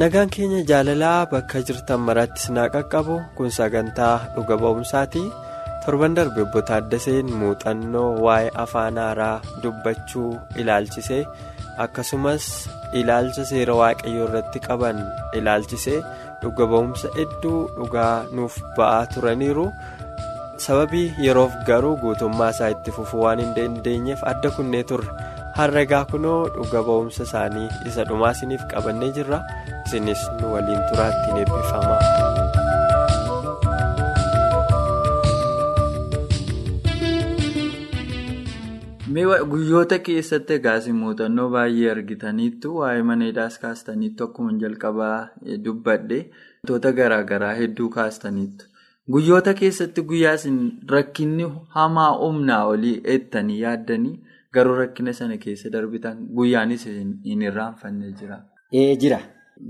Nagaan keenya jaalalaa bakka jirtan maratti sinaa qaqqabu kun sagantaa dhuga ba'umsaati. Torban darbe obbo Taaddaseen muuxannoo waa'ee afaan haaraa dubbachuu ilaalchisee akkasumas ilaalcha seera waaqayyoo irratti qaban ilaalchisee dhuga ba'umsa hedduu dhugaa nuuf ba'aa turaniiru. Sababii yeroof garuu guutummaa isaa itti fufuu waan hin dandeenyeef adda kunnee turre. harragaa kunoo dhuga ba'umsa isaanii isa dhumaa isiniif qabannee jirra isinis nu waliin turaattiin eebbifama. guyyoota keessatti egaas muuxannoo baay'ee argitaniittu waa'ee mana hidhaas kaastaniittu akkuma jalqabaa dubbadhe wantoota garaagaraa hedduu kaastaniittu. guyyoota keessatti guyyaa isin rakkinni hamaa humnaa olii eettanii yaaddanii. garuu rakkina sana keessa darbitan guyyaanis hin irraanfanne jira.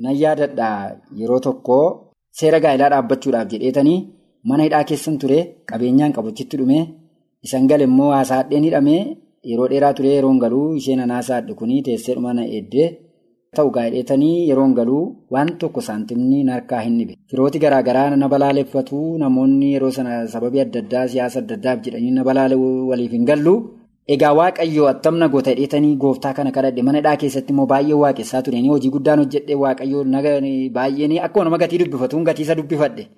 Nan yaadadha yeroo tokko seera gaa'ilaa dhaabbachuudhaaf jedheetanii mana hidhaa keessan ture qabeenyaan qabuchitti dhume isan gale immoo haasaadheen hidhamee yeroo dheeraa ture yeroon galuu isheen anaasaadhe kunii teessee dhuma na eeddee ta'u gaa'idheetanii yeroon galuu waan tokko saantimni harkaa hin dhibe. Firooti garaagaraa na balaaleffatu namoonni yeroo sana sababii adda addaa siyaasa adda addaaf jedhanii na balaale waliif hin gallu. Egaa waaqayyoo attamna goota hidheetanii gooftaa kana kadhadhe mana hidhaa keessatti immoo baay'ee waaqessaa tureen hojii guddaan hojjedhe waaqayyoo baay'een akkuma nama gatii dubbifatuun gatiisa dubbifadhe.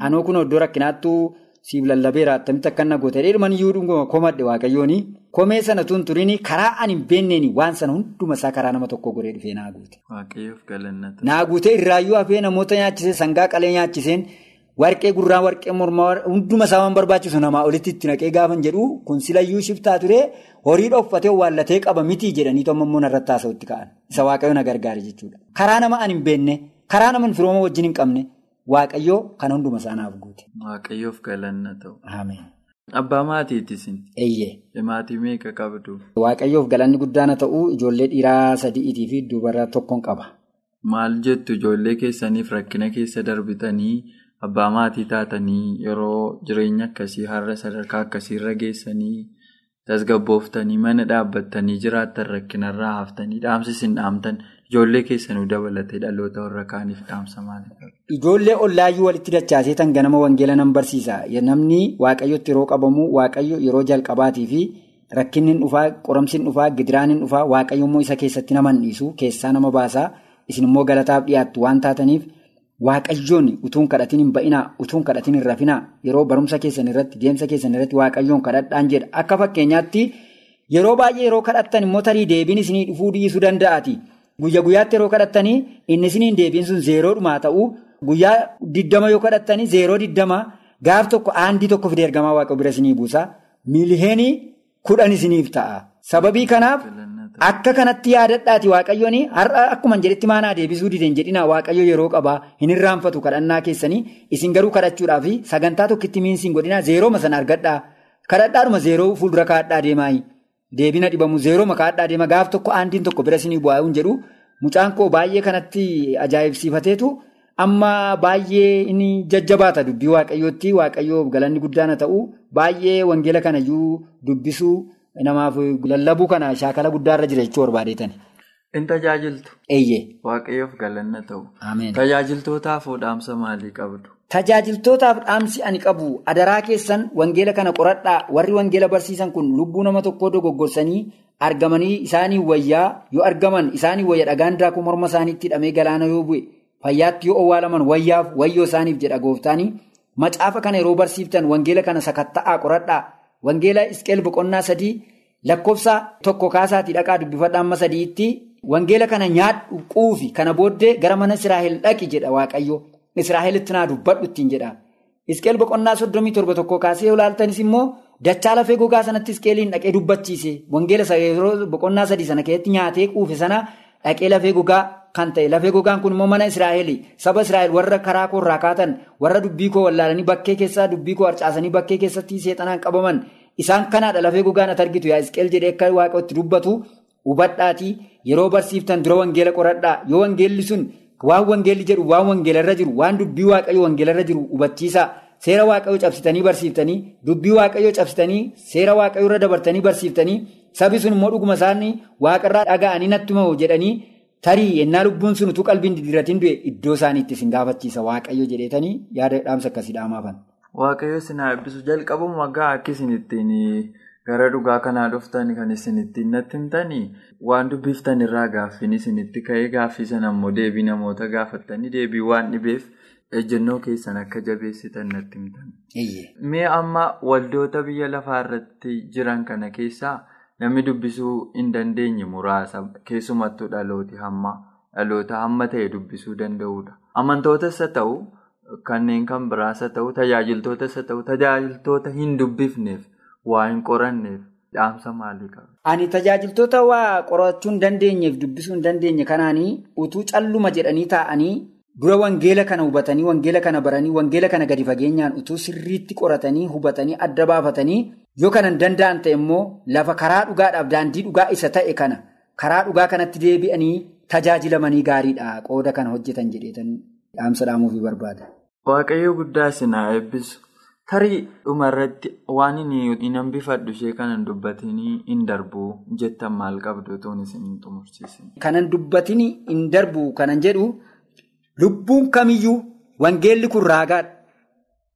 Anoo kun iddoo rakkinaattuu siif lallabeera attamitti akka na goota hidhee iyyuu komadhe waaqayyooni. Komee sana tun turiin karaa ani hin beekneen waan sana hunduma isaa karaa nama tokko godhee dhufee naa guute. Waaqayyoof galannata. Naa guutee irraayyuu hafee namoota nyaachisee sangaa qalee nyaachiseen. Warqee gurraa warqee mormaa hunduma isaa waan barbaachisu namaa olitti itti naqee gaafan jedhu kun silayyuu shiftaa ture horii dhoffatee waallatee qaba mitii jedhanii tommoo irratti haasa'utti ka'an. Isa waaqayyo na gargaare jechuudha. Karaa nama ani hin beekne karaa nama firooma wajjin hin qabne waaqayyoo kan hunduma isaa naaf guute. Waaqayyoof galanna ta'u. Abbaa maatiitis. Eeyyee. Maatii meeqa qabdu? Waaqayyoof galanni guddaana ta'u ijoollee dhiiraa sadi'iitii fi dubara tokkoon qaba. Maal jettu ijoollee keessaniif rakkina keessa darbitanii? Abbaa maatii taatanii yeroo jireenya akkasii har'a sadarkaa akkasiirra geessanii tasgabbooftanii mana dhaabbattanii jiraattan rakkinarraa haftanii dhaamsi isin dhaamtan ijoollee keessanuu dabalatee dhaloota warra kaaniif dhaamsa maaliidha? Ijoollee ollaayyuu walitti dachaaseetan ganama wangeela nan barsiisa. Namni waaqayyotti yeroo qabamu waaqayyo yeroo jalqabaatii fi rakkinni dhufaa qoramsiin dhufaa gidiraan dhufaa waaqayyo immoo isa keessatti nama dhiisu keessaa nama baasaa isin immoo galataaf dhiyaattu waan taataniif. Waaqayyoon utuun kadhatiin hin ba'inaa utuun kadhatiin hin rafinaa. Yeroo barumsa keessan irratti deemsa keessan irratti waaqayyoon kadhadhaan jedha. Akka fakkeenyaatti yeroo baay'ee yeroo kadhattan immoo tarii deebiin isinii dhufuu dhiisuu danda'aati guyya guyyaatti yeroo kadhattanii inni isiniin deebiin sun zeeroodhumaa ta'uu guyyaa diddama yoo kadhattanii zeeroo diddama gaaf tokko aandii tokko fide ergamaa waaqa bira isinii buusa miiliheenii kudhan isiniif ta'a. Sababii kanaaf. Akka kanatti yaadadhaati waaqayyoon. Har'a akkuma jedhetti maanaa deebisuu dideen jedhinaa waaqayyo yeroo qabaa hin irraanfatu kadhannaa keessanii isin garuu kadhachuudhaaf sagantaa tokkitti miinsiin godhinaa zeerooma sana argadhaa. Kadhadhaadhuma zeeroo fuuldura kaadhaa deemaayi deebina dhibamu zeerooma kaadhaa deema. Gaaf tokko aandiin tokko bira isinii bu'aa jedhu. Mucaan koo baay'ee kanatti ajaa'ibsiifateetu. Amma baay'ee inni jajjabaata dubbii waaqayyootti. Waaqayyoof galanni guddaana ta'u. Baay'ee wangeela kanayyuu dubbisuu. Namaaf lallabuu kana shaakala guddaarra jira jechuu barbaadeetani. In tajaajiltu. Eeyyee. Waaqayyoof galanna ta'u. Ameen. Tajaajiltootaaf dhaamsa maalii qabdu? Tajaajiltootaaf dhaamsi ani qabu adaraa keessan wangeela kana qoradhaa warri wangeela barsiisan kun lubbuu nama tokkoo dogoggorsanii argamanii isaanii wayyaa yoo argaman isaanii wayya dhagaan daakuu morma isaaniitti hidhamee galaana yoo bu'e fayyaatti yoo owwaalaman wayyaaf wayyoo isaaniif jedha gooftaanii macaafa kana yeroo barsiiftan wangeela kana sakatta'aa qoradhaa. Wangeela Isqeel boqonnaa sadii lakkoofsa tokko kaasaatii dhaqaa dubbifadha amma sadiitti wangeela kana nyaadhu quufi kana booddee gara mana Israa'el dhaqi jedha Waaqayyo. Israa'elitti naa dubbadhu ittiin jedha. Isqeel boqonnaa soddomii torba tokko kaasee ilaaltanis immoo dachaa lafee gogaa sanatti isqeeliin dhaqee dubbachiise wangeela boqonnaa sadii sana keessatti nyaatee quufe sana dhaqee lafee gogaa kan ta'e lafee gogaan kun immoo mana Israa'eel saba Israa'eel warra karaa koo irraa kaatan warra dubbii koo wallaalanii bakkee keessaa dubbii koo harcaasanii bakkee keessatti seexanaan qabaman. Isaan kanaadha lafee gogaan ati argitu. Yaa isqeel jedhee akka waaqatti dubbatu hubadhaatii yeroo barsiiftan dura wangeela qoradhaa. Yoo wangeelli sun waan wangeelli jedhu waan wangeelarra jiru waan dubbii waaqayyo wangeelarra jiru hubachiisaa. Seera waaqayyoo cabsitanii barsiiftanii dubbii waaqayyoo cabsitanii seera waaqayyoo irra dabartanii barsiiftanii sabi sun immoo dhuguma isaanii waaqarraa dhaga'anii natti jedhanii tarii ennaa lubbuun sun utuu qalbiin didiratiin du'e iddoo isaaniitti isin gaafachiisa waaqayyo jedheetanii yaada dhaamsa akkasii dhaamaafan. Waaqayyo isin haa eebbisu jalqabuma gaa akka isin ittiin gara dhugaa kanaa dhuftan kan isin ittiin natti himtanii waan dubbiftan irraa gaaffiin isinitti ka'ee gaaffii sana immoo deebii namoota gaafattanii deebii waan dhibeef. ejjennoo keessan akka jabeessitan natti himtan. Mee amma waldoota biyya lafaa irratti jiran kana keessaa namni dubbisuu hin dandeenye muraasa keessumattuu dhalooti hamma dhaloota hamma ta'e dubbisuu danda'udha. Amantootas haa ta'u kanneen kan biraas haa ta'u tajaajiltootas haa ta'u tajaajiltoota hin dubbifneef waa hin qoranneef dhaamsa maalii qaba? Ani tajaajiltoota waa qorachuu hin dandeenyeef dubbisuu hin dandeenye kanaanii utuu calluma jedhanii taa'anii. Dura wangeela kana hubatanii, wangeela kana baranii, wangeela kana gadi fageenyaan utuu sirriitti qoratanii, hubatanii, adda baafatanii yoo kana hin danda'an ta'e immoo lafa karaa dhugaadhaaf daandii dhugaa isa ta'e kana karaa dhugaa kanatti deebi'anii tajaajilamanii gaariidha. Qooda kana hojjetan jedheetan dhaamsa dhaamuufii barbaada. Waaqayyo guddaa isin haa eebbisu. Tarii dhumarratti waan inni hambifadhu ishee kanan dubbatinii hin darbu jettan maal qabdu toon isin hin xumursiisin. Kanan dubbatin hin darbu kanan jedhu. Lubbuun kamiyyuu wangeelli kun raagaadha.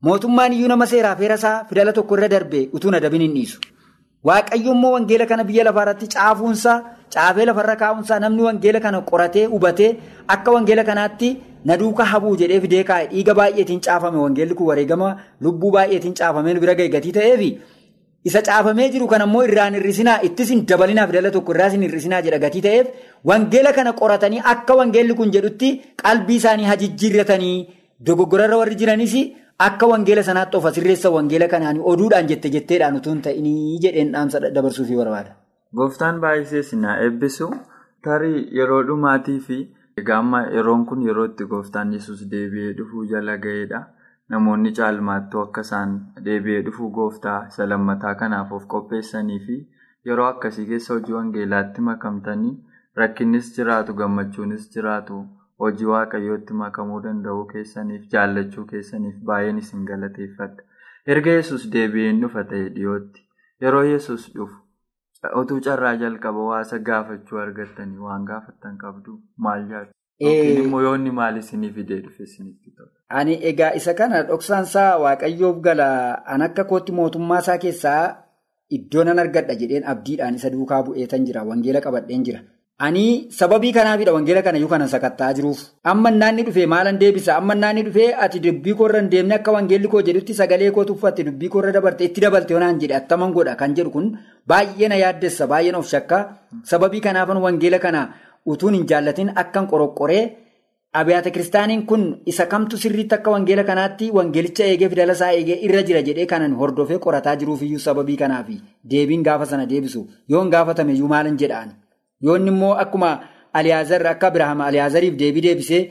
Mootummaan iyyuu nama seeraa feerasaa fidala tokko irra darbee utuu na dabin hin dhiisu. Waaqayyo immoo wangeela kana biyya lafaarratti caafuunsaa caafee lafarra kaa'uunsaa namni wangeela kana qoratee hubatee akka wangeela kanaatti na duuka habuu jedhee fidee kaa'e dhiiga baay'eetiin caafame wangeelli kun wareegama lubbuu baay'eetiin caafamee bira ga'e gatii ta'eefi isa caafamee jiru kana immoo irraan hir'isinaa ittis hin dabalinaa fidala tokko irraas hin hir'isinaa jedha gatii ta'eef wangeela kana qoratanii akka wangeelli kun jedhutti qalbii isaanii hajijjiirratanii dogoggorarra warri jiranis akka wangeela sanaatti of asirreessa wangeela kanaanii oduudhaan jette jetteedhaan utuu hin ta'inii jedheen dhaamsa dabarsuufii barbaada. Gooftaan baay'isee isin haa eebbisu tarii yeroo dhumaatii fi egaa amma yeroon kun yeroo itti gooftaan yesus deebi'ee dhufuu jala ga'eedha. Namoonni caalmaattuu akka isaan deebi'ee dhufuu gooftaa isa lammataa kanaaf of qopheessanii fi yeroo akkasii keessa hojii wangeelaatti makamtanii rakkinnis jiraatu gammachuunis jiraatu hojii waaqayyootti makamuu danda'uu keessaniif jaallachuu keessaniif baay'een isin galateeffadha. Erga yesus deebi'een dhufa ta'e dhiyootti yeroo yesus dhufu utuu carraa jalqaba waasa gaafachuu argattanii waan gaafattan qabdu maal jaatu? Yookiin immoo yoonni maal isinii fidee dhufe isinitti tola? Ani egaa isa kana dhoksaansaa waaqayyoof gala an akka kootti mootummaa isaa keessaa iddoo nan argadha jedheen abdiidhaan isa duukaa bu'eetan jira wangeela qabadheen jira. Ani sababii kanaafidha wangeela kana iyyuu kanan sakattaa jiruuf. Amma naanni dhufee maalan deebisa? Amma naanni dhufee ati dubbii koorra hin deemne akka wangeelli koo jedhutti sagalee koo tuffatte dubbii koorra dabarte itti dabalte yoonaan jedhe attaman godha kan jedhu kun baay'ee na yaaddessa baay'ee of shakka. Sababii kanaafan wangeela kana utuun hin jaallatin akkan qoroqqoree Abiyaata kiristaaniin kun isa kamtu sirriitti akka wangeela kanaatti wangeelicha eegee fidala isaa eegee irra jira jedhee kanan hordofee qorataa jiruufiyyuu sababii kanaafi deebiin gaafa sana deebisu yoon gaafatame iyyuu maalan jedhaan yoon immoo akkuma aliyaazar akka abirahaam aliyaazariif deebii deebisee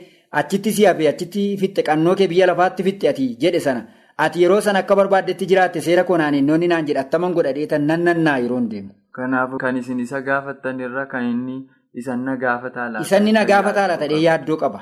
achitti si hafe achitti fitte qannoo kee biyya lafaatti fitte ati jedhe sana ati yeroo sana akka barbaaddetti jiraatte seera konaan inni naan jedha attaman godha dheetan nan nannaa yeroon deemu. Kanaaf kan isin isa gaafattan irra kan inni. Isan na gaafataa laata? Isan na gaafataa laata dhee yaaddoo qaba.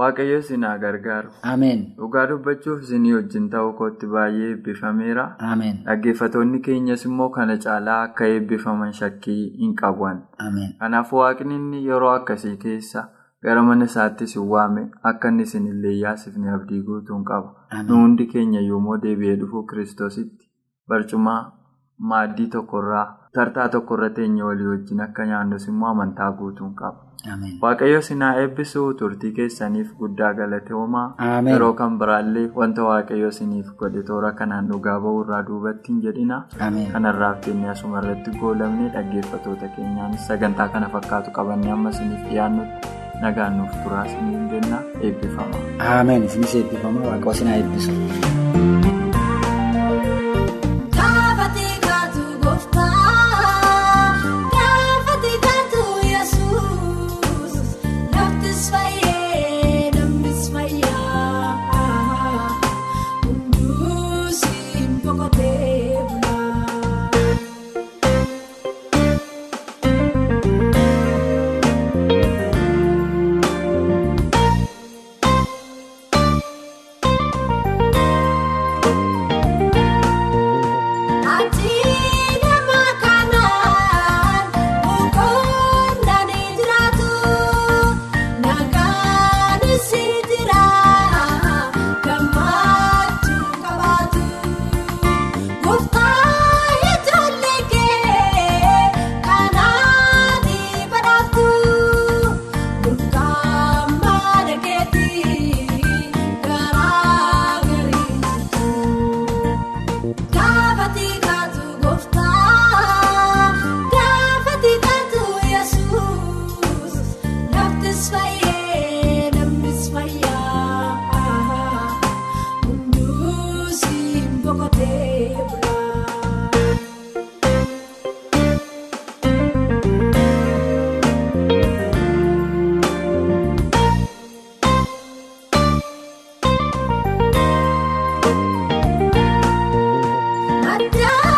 Waaqayyo isin haa gargaaru. Ameen. Dhugaa dubbachuuf isinii wajjin ta'uu kootti baay'ee eebbifameera. Ameen. Dhaggeeffattoonni keenyas immoo kana caalaa akka eebbifaman shakkii hin qaban. Ameen. Kanaaf waaqni inni yeroo akkasii keessa gara mana isaatti isin waame akka inni isinillee yaasifne abdii guutuun qaba. Nu hundi keenya yommuu deebi'ee dhufu kiristoositti barcuma maaddii tokkorraa. Tartaa tokkorra teenya walii wajjin akka nyaannus immoo amantaa guutuun qaba. Waaqayyo sinaa eebbisuu turtii keessaniif guddaa galatoomaa. Yeroo kan biraallee wanta waaqayyo siniif godhe toora kanaan dhugaa bahuu irraa duubatti hin jedhina. Kanarraaf jennee asuma irratti goolamnee dhaggeeffattoota keenyaanis sagantaa kana fakkaatu qabannee amma siniif dhiyaannutti nagaan nuuf turaa siniin jenna eebbifama. Ameen isinis eebbifama waaqa sinaa eebbisu. 呀。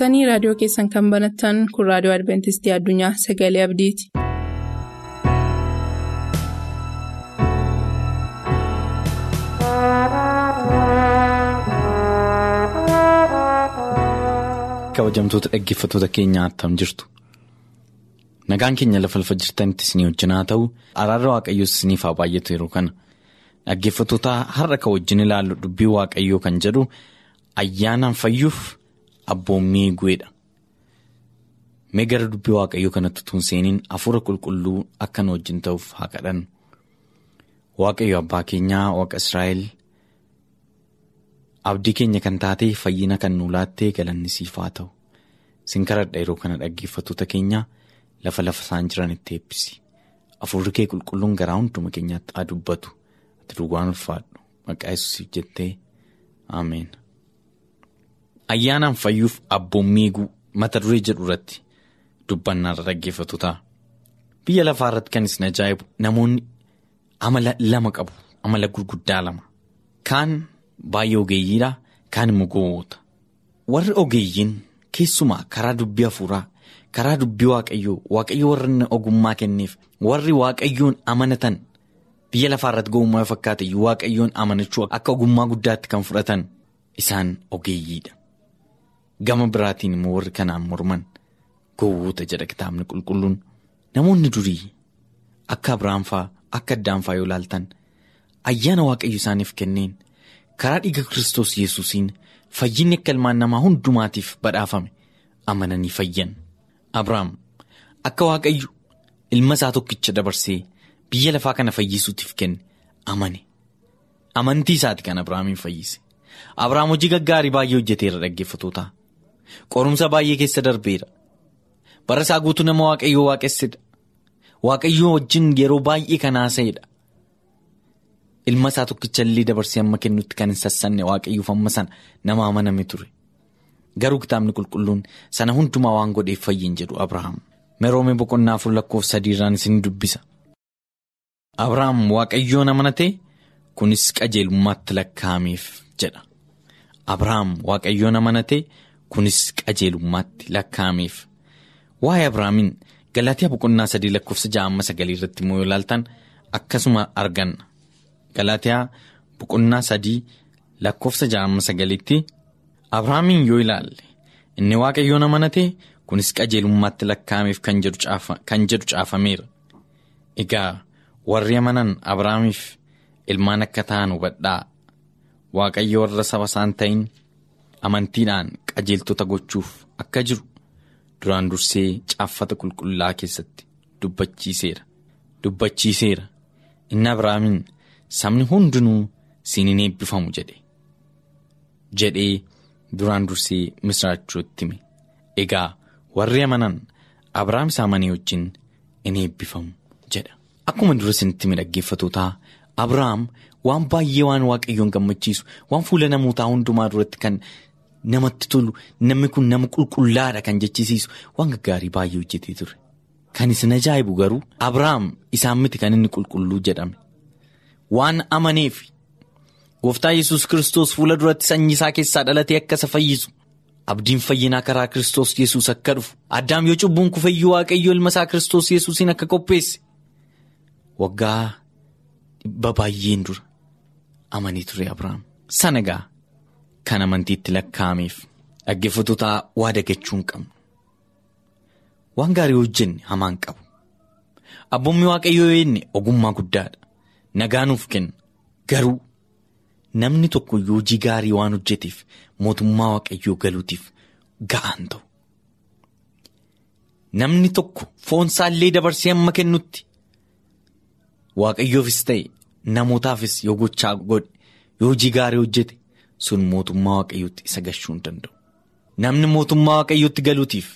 Turtanii raadiyoo keessan kan banattan kun raadiyoo adventistii addunyaa sagalee abdiiti. kabajamtoota dhaggeeffattoota keenyaa attam jirtu nagaan keenya lafa lafa jirtanitti isinii wajjin haa ta'u araarra waaqayyoos isiniif haa baay'atu yeroo kana dhaggeeffattoota har'a kan wajjin ilaallu dubbii waaqayyoo kan jedhu ayyaanaan fayyuuf abboommii gu'eedha mee gara dubbii waaqayyoo kanatti tun seeniin hafuura qulqulluu akka nu wajjin ta'uuf haa kadhannu waaqayyo abbaa keenyaa waaqa israa'el. abdii keenya kan taate fayyina kan nu laattee galanni siif haa ta'u. Sin kadhadha yeroo kana dhaggeeffattoota keenya lafa lafa isaan jiran itti eebbisi. Hafuurri kee qulqulluun garaa hunduma keenyaatti haa dubbatu. Ati duwwaan ulfaadhu maqaa yesuusiif jettee. Ameen. Ayyaanaan fayyuuf abboommii mata duree jedhu irratti dubbannaarra dhaggeeffattoota biyya lafaa irratti kan isin ajaa'ibu namoonni amala lama qabu amala gurguddaa lama. Kaan. Baay'ee ogeeyyiidha kaan immoo gowwoota. Warri ogeeyyiin keessumaa karaa dubbii hafuuraa karaa dubbii waaqayyoo waaqayyoo warra ogummaa kenneef warri waaqayyoon amanatan biyya lafaa irratti gowwummaa fakkaate waaqayyoon amanachuu akka ogummaa guddaatti kan fudhatan isaan ogeeyyiidha gama biraatiin immoo warri kanaan morman. Gowwoota jedha kitaabni qulqulluun. Namoonni durii akka abiraanfaa akka addaanfaa yoo ilaaltan ayyaana waaqayyo isaaniif kenneen. karaa dhiiga kiristoos yesuusiin fayyinni akka ilmaan namaa hundumaatiif badhaafame amananii fayyan. Abrahaam akka waaqayyo ilma isaa tokkicha dabarsee biyya lafaa kana fayyisuutiif kenne amane. Amantii isaati kan abrahaamiin fayyise. Abrahaam hojii gaggaarii baay'ee hojjeteera dhaggeeffatootaa qorumsa baay'ee keessa darbeera. Bara isaa guutuu nama waaqayyoo waaqessedha. Waaqayyoo wajjin yeroo baay'ee kan haasa'edha. ilma isaa tokkicha illee dabarsee amma kennutti kan hin sassanne waaqayyoof amma sana nama amaname ture. Garuu kitaabni qulqulluun sana hundumaa waan godheef fayyin jedhu abrahaam. Meroome boqonnaa afur lakkoofsa sadiirraan isin dubbisa. Abrahaam waaqayyoon amanate? Kunis qajeelummaatti lakkaa'ameef jedha. Abrahaam waaqayyoon amanate kunis qajeelummaatti lakkaa'ameef. Waa'ee Abrahaamiin Galaatiyaa boqonnaa sadii lakkoofsa ja'amma sagalii irratti immoo yoo ilaaltan akkasuma arganna. Galaatiyaa boqonnaa sadii lakkoofsa ja'amma sagaliitti Abrahaamiin yoo ilaalle inni waaqayyoon amanate kunis qajeelummaatti lakkaa'ameef kan jedhu caafameera. Egaa warri amanan Abrahaamiif ilmaan akka ta'an hubadhaa waaqayyo warra saba isaan ta'in amantiidhaan qajeeltota gochuuf akka jiru. duraan dursee caaffata qulqullaa keessatti dubbachiiseera dubbachiiseera inni abrahaamiin sabni hundinuu siiniin eebbifamu jedhe jedhee duraan dursee misraachuutti hime egaa warri amanan abrahaam isa amanii wajjin in eebbifamu jedha akkuma dura isinitti hime dhaggeeffatootaa abrahaam waan baay'ee waan waaqayyoon gammachiisu waan fuula namootaa hundumaa duratti kan. Namatti tolu namni kun nama qulqullaadha kan jechisiisu waan gaggaarii baay'ee hojjetee ture. Kan isin ajaa'ibu garuu Abrahaam isaan miti kan inni qulqulluu jedhame. Waan amaneef gooftaa yesus Kiristoos fuula duratti sanyii isaa keessaa dhalatee akka isa fayyisu. Abdiin fayyinaa karaa Kiristoos yesus akka dhufu. Addaam yoo cubbuun kufeyyuu waaqayyo ilma isaa Kiristoos yesuusiin akka qopheesse. Waggaa dhibba baay'een dura amanii ture Abrahaam. Sana gaa. Kan amantiitti lakkaa'ameef dhaggeeffattoota waa dagachuu hin qabnu. Waan gaarii hojjenne hamaan qabu. Abboommi waaqayyoo enne ogummaa guddaadha. Nagaa nuuf kenna. Garuu namni tokko hojii gaarii waan hojjeteef mootummaa waaqayyoo galuutiif ga'aan ta'u. Namni tokko foonsaallee dabarsee hamma kennutti waaqayyoofis ta'e namootaafis yoo gochaa godhe yoo hojii gaarii hojjete. Sun mootummaa waaqayyootti isa gashuu hin danda'u. Namni mootummaa waaqayyootti galuutiif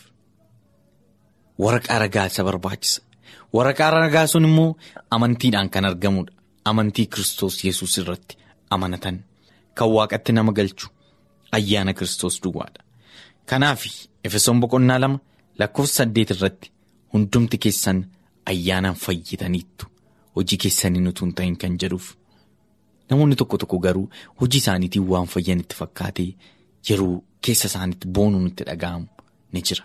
waraqaa ragaa isa barbaachisa. Waraqaa ragaa sun immoo amantiidhaan kan argamudha. Amantii Kiristoos yesus irratti amanatan kan waaqatti nama galchu ayyaana Kiristoos duwwaadha. Kanaaf Efesoon boqonnaa lama lakkoofsa saddeet irratti hundumti keessan ayyaanaan fayyitaniittu hojii keessaniin utuu hin ta'in kan jedhuuf. Namoonni tokko tokko garuu hojii isaaniitiin waan fayyan itti fakkaatee yeroo keessa isaaniitti boonuun itti dhaga'amu ni jira.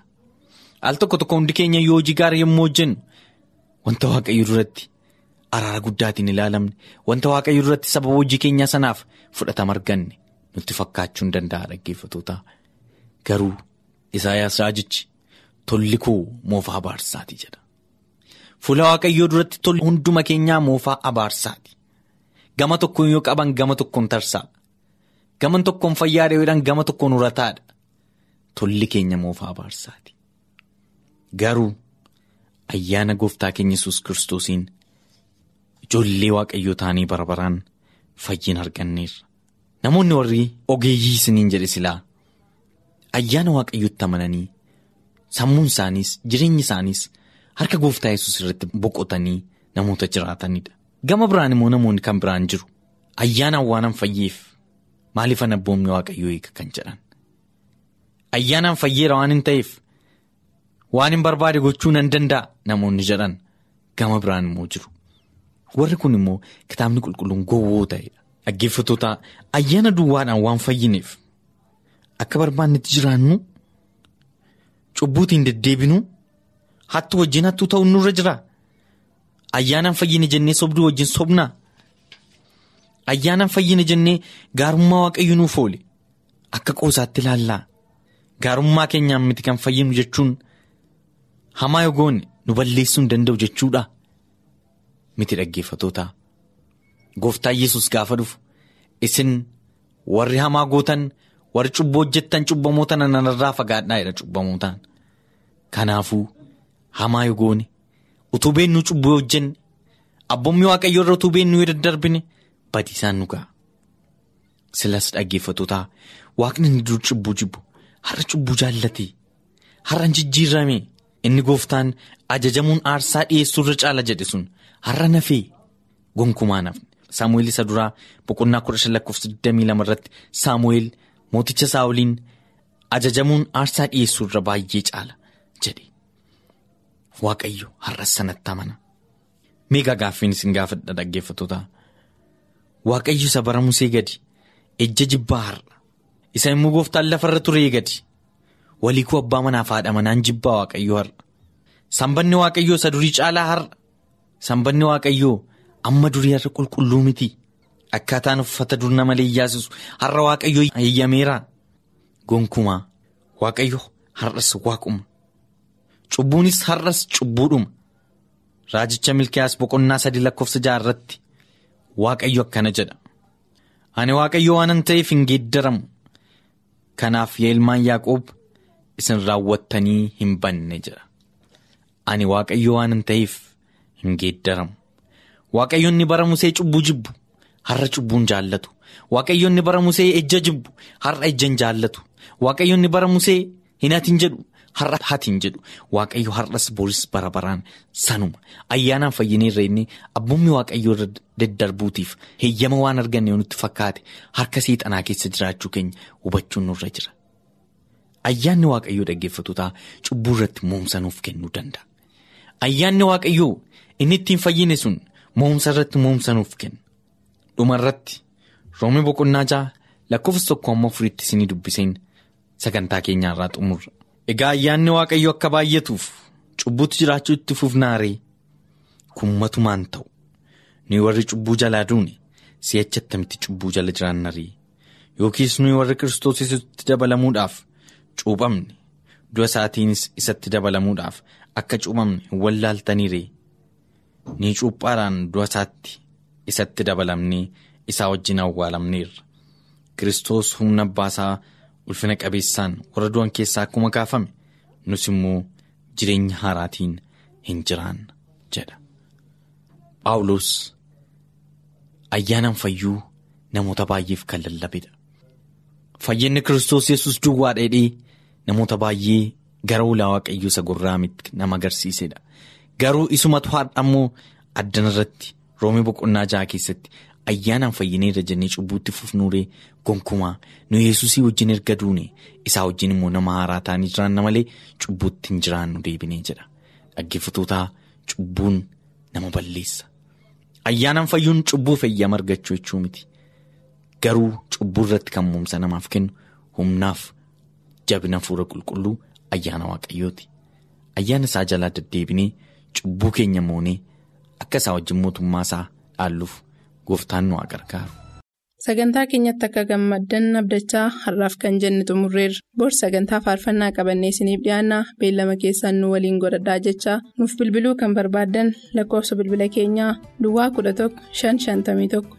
Al tokko tokko hundi keenya yoo hojii gaarii yommuu hojjennu wanta waaqayyo duratti araara guddaatiin ilaalamne wanta waaqayyo duratti sababa hojii keenyaa sanaaf fudhatama arganne nutti fakkaachuu hin danda'a dhaggeeffatoota. Garuu Isaayyaas raajichi tolli koo moofaa abaarsaati jedha. Fuula waaqayyoo duratti tolli hunduma keenyaa moofaa abaarsaati. Gama tokkoon yoo qaban gama tokkoon tarsaa gama tokkoon fayyaadha yoodhaan gama tokkoon urataadha tolli keenya moofaa abaarsaati. Garuu ayyaana gooftaa keenya yesus kiristoosiin ijoollee waaqayyoo ta'anii barbaraan fayyina arganneerra. Namoonni warri ogeeyyii isiniin jedhe silaa ayyaana waaqayyootti amananii sammuun isaaniis jireenyi isaaniis harka gooftaa yesus irratti boqotanii namoota jiraatanidha. Gama biraan immoo namoonni kan biraan jiru ayyaanaan waanan fayyeef maaliifan abboomni waaqayyoo eega kan jedhan? Ayyaanaan fayyeera waan hin ta'eef waan hin barbaade gochuu nan danda'a namoonni jedhan gama biraan immoo jiru. Warri kun immoo kitaabni qulqulluun gowwoo ta'edha dhaggeeffatoota ayyaana duwwaadhaan waan fayyineef akka barbaannetti jiraannu cubbuutiin deddeebinu hattu wajjin hattuu ta'uun nurra jira. Ayyaanaan fayyine jennee sobduu wajjin sobnaa? Ayyaanaan fayyine jennee gaarummaa waaqayyo nuuf oole? Akka qoosaatti ilaallaa gaarummaa keenyaan miti kan fayyinu jechuun hamaa yoo goone nu balleessuu hin danda'u jechuudha. Miti dhaggeeffatoota gooftaa yesus gaafa dhufu. Isin warri hamaa gootan warri cubbuu hojjettan cubbamoota nanarraa fagaadhaa jedha cubbamootaan. Kanaafuu hamaa yoo goone. Utuu beennuu cubbuu hojjenne. Abboommi waaqayyo irra utuu beennuu yoo daddarbine badiisaan nu ga'a. Silas dhaggeeffatoota waaqni inni dur cubbuu jibbu. Har'a cubbuu jaallate har'a jijjiirame inni gooftaan ajajamuun aarsaa dhiyeessuu irra caala jedhe sun. Har'a nafee. Gonkumaa nafne. Saamu'eel isa duraa boqonnaa kudha shan lakkoofsa 22 irratti saamu'eel mooticha saawoliin ajajamuun aarsaa dhiyeessuu irra baay'ee caala jedhe waaqayyo har'as sanatti amana. Meeqa gaaffiin isin gaafadha dhaggeeffattoota. Waaqayyo isa bara musee gadi ejja jibbaa har'a. Isa immoo gooftaan lafarra turee gadi. Walii koo abbaa manaaf haadha manaan jibbaa waaqayyoo har'a. Sanbanni waaqayyoo isa durii caalaa har'a? Sanbanni waaqayyoo amma durii har'a qulqulluu miti? Akkaataan uffata dur nama leeyyaasisu har'a waaqayyoo eeyyameera gonkumaa waaqayyo har'as waaquma cubbuunis har'as cubbuudhuma raajicha milkiyaas boqonnaa sadii lakkoofsa jaha irratti waaqayyo akkana jedha ani waaqayyo waanan ta'eef hin geeddaramu kanaaf yaa ilmaan yaaqoob isin raawwattanii hin banne jedha. Ani waaqayyo waanan ta'eef hin geeddaramu. Waaqayyoonni bara musee cubbuu jibbu har'a cubbuun jaallatu. Waaqayyoonni bara musee ejja jibbu har'a ejjan jaallatu. Waaqayyoonni bara musee hin hatin jedhu har'a hatin jedhu. Waaqayyo har'as boris bara baraan sanuma. Ayyaanaan fayyinee inni abbummi waaqayyoo irra daddarbuutiif heeyyama waan arganne nutti fakkaate harka seexanaa keessa jiraachuu keenya hubachuun nurra jira. Ayyaanni waaqayyoo dhaggeeffatotaa cubbuu irratti moomsa nuuf kennuu danda'a. Ayyaanni waaqayyoo inni ittiin fayyine sun moomsa irratti moomsa nuuf kenna. Dhuma irratti roomii boqonnaa jaha lakkoofsa tokko amma afuritti isinii dubbiseen sagantaa keenyaa irraa xumurra. Egaa ayyaanni waaqayyoo akka baay'atuuf cubbuutu jiraachuu itti fufnaaree kummatumaan ta'u nuyi warri cubbuu jalaa duune si'achi attamitti cubbuu jala jiraannaree yookiis nuyi warri kiristoos isatti dabalamuudhaaf cuuphamne du'a isaatiinis isatti dabalamuudhaaf. Akka cuuphamne hin wallaaltaniiree ni cuuphaadhaan du'a isaatti isatti dabalamnee isaa wajjin awwaalamneerra. Kiristoos humna abbaasaa ulfina qabeessaan warra du'an keessaa akkuma kaafame nus immoo jireenya haaraatiin hin jiraanna jedha. Paawulos ayyaanaan fayyuu namoota baay'eef kan lallabedha. Fayyinni Kiristoos yesus duwwaa dheedhee namoota baay'ee. Gara ulaa waaqayyoo isa gurraamitti nama agarsiisedha. Garuu isumatu haadha immoo addana irratti roomii boqonnaa jaha keessatti ayyaanaan fayyineerra jennee cubbuutti fufnuuree gonkumaa nu yesusii wajjin erga duune isaa wajjin immoo nama haaraa ta'anii jiraanna malee cubbuutti hin jiraannu deebinee jedha. Dhaggeeffatootaa cubbuun nama balleessa. Ayyaanaan fayyuun cubbuuf eeyyama argachuu jechuu miti. Garuu cubbuu irratti kan moomsa namaaf kennu humnaaf jabina fuula qulqulluu. Ayyaana waaqayyooti. Ayyaana isaa jalaa deddeebinee cubbuu keenya moonee akka isaa wajjin mootummaa isaa dhaalluuf gooftaan nu gargaaru. Sagantaa keenyatti akka gammaddan abdachaa har'aaf kan jenne xumurreerra. Bor sagantaa faarfannaa qabannee isiniif dhiyaanna beellama keessaan nu waliin godhadhaa jechaa nuuf bilbiluu kan barbaaddan lakkoofsa bilbila keenyaa Duwwaa 11 551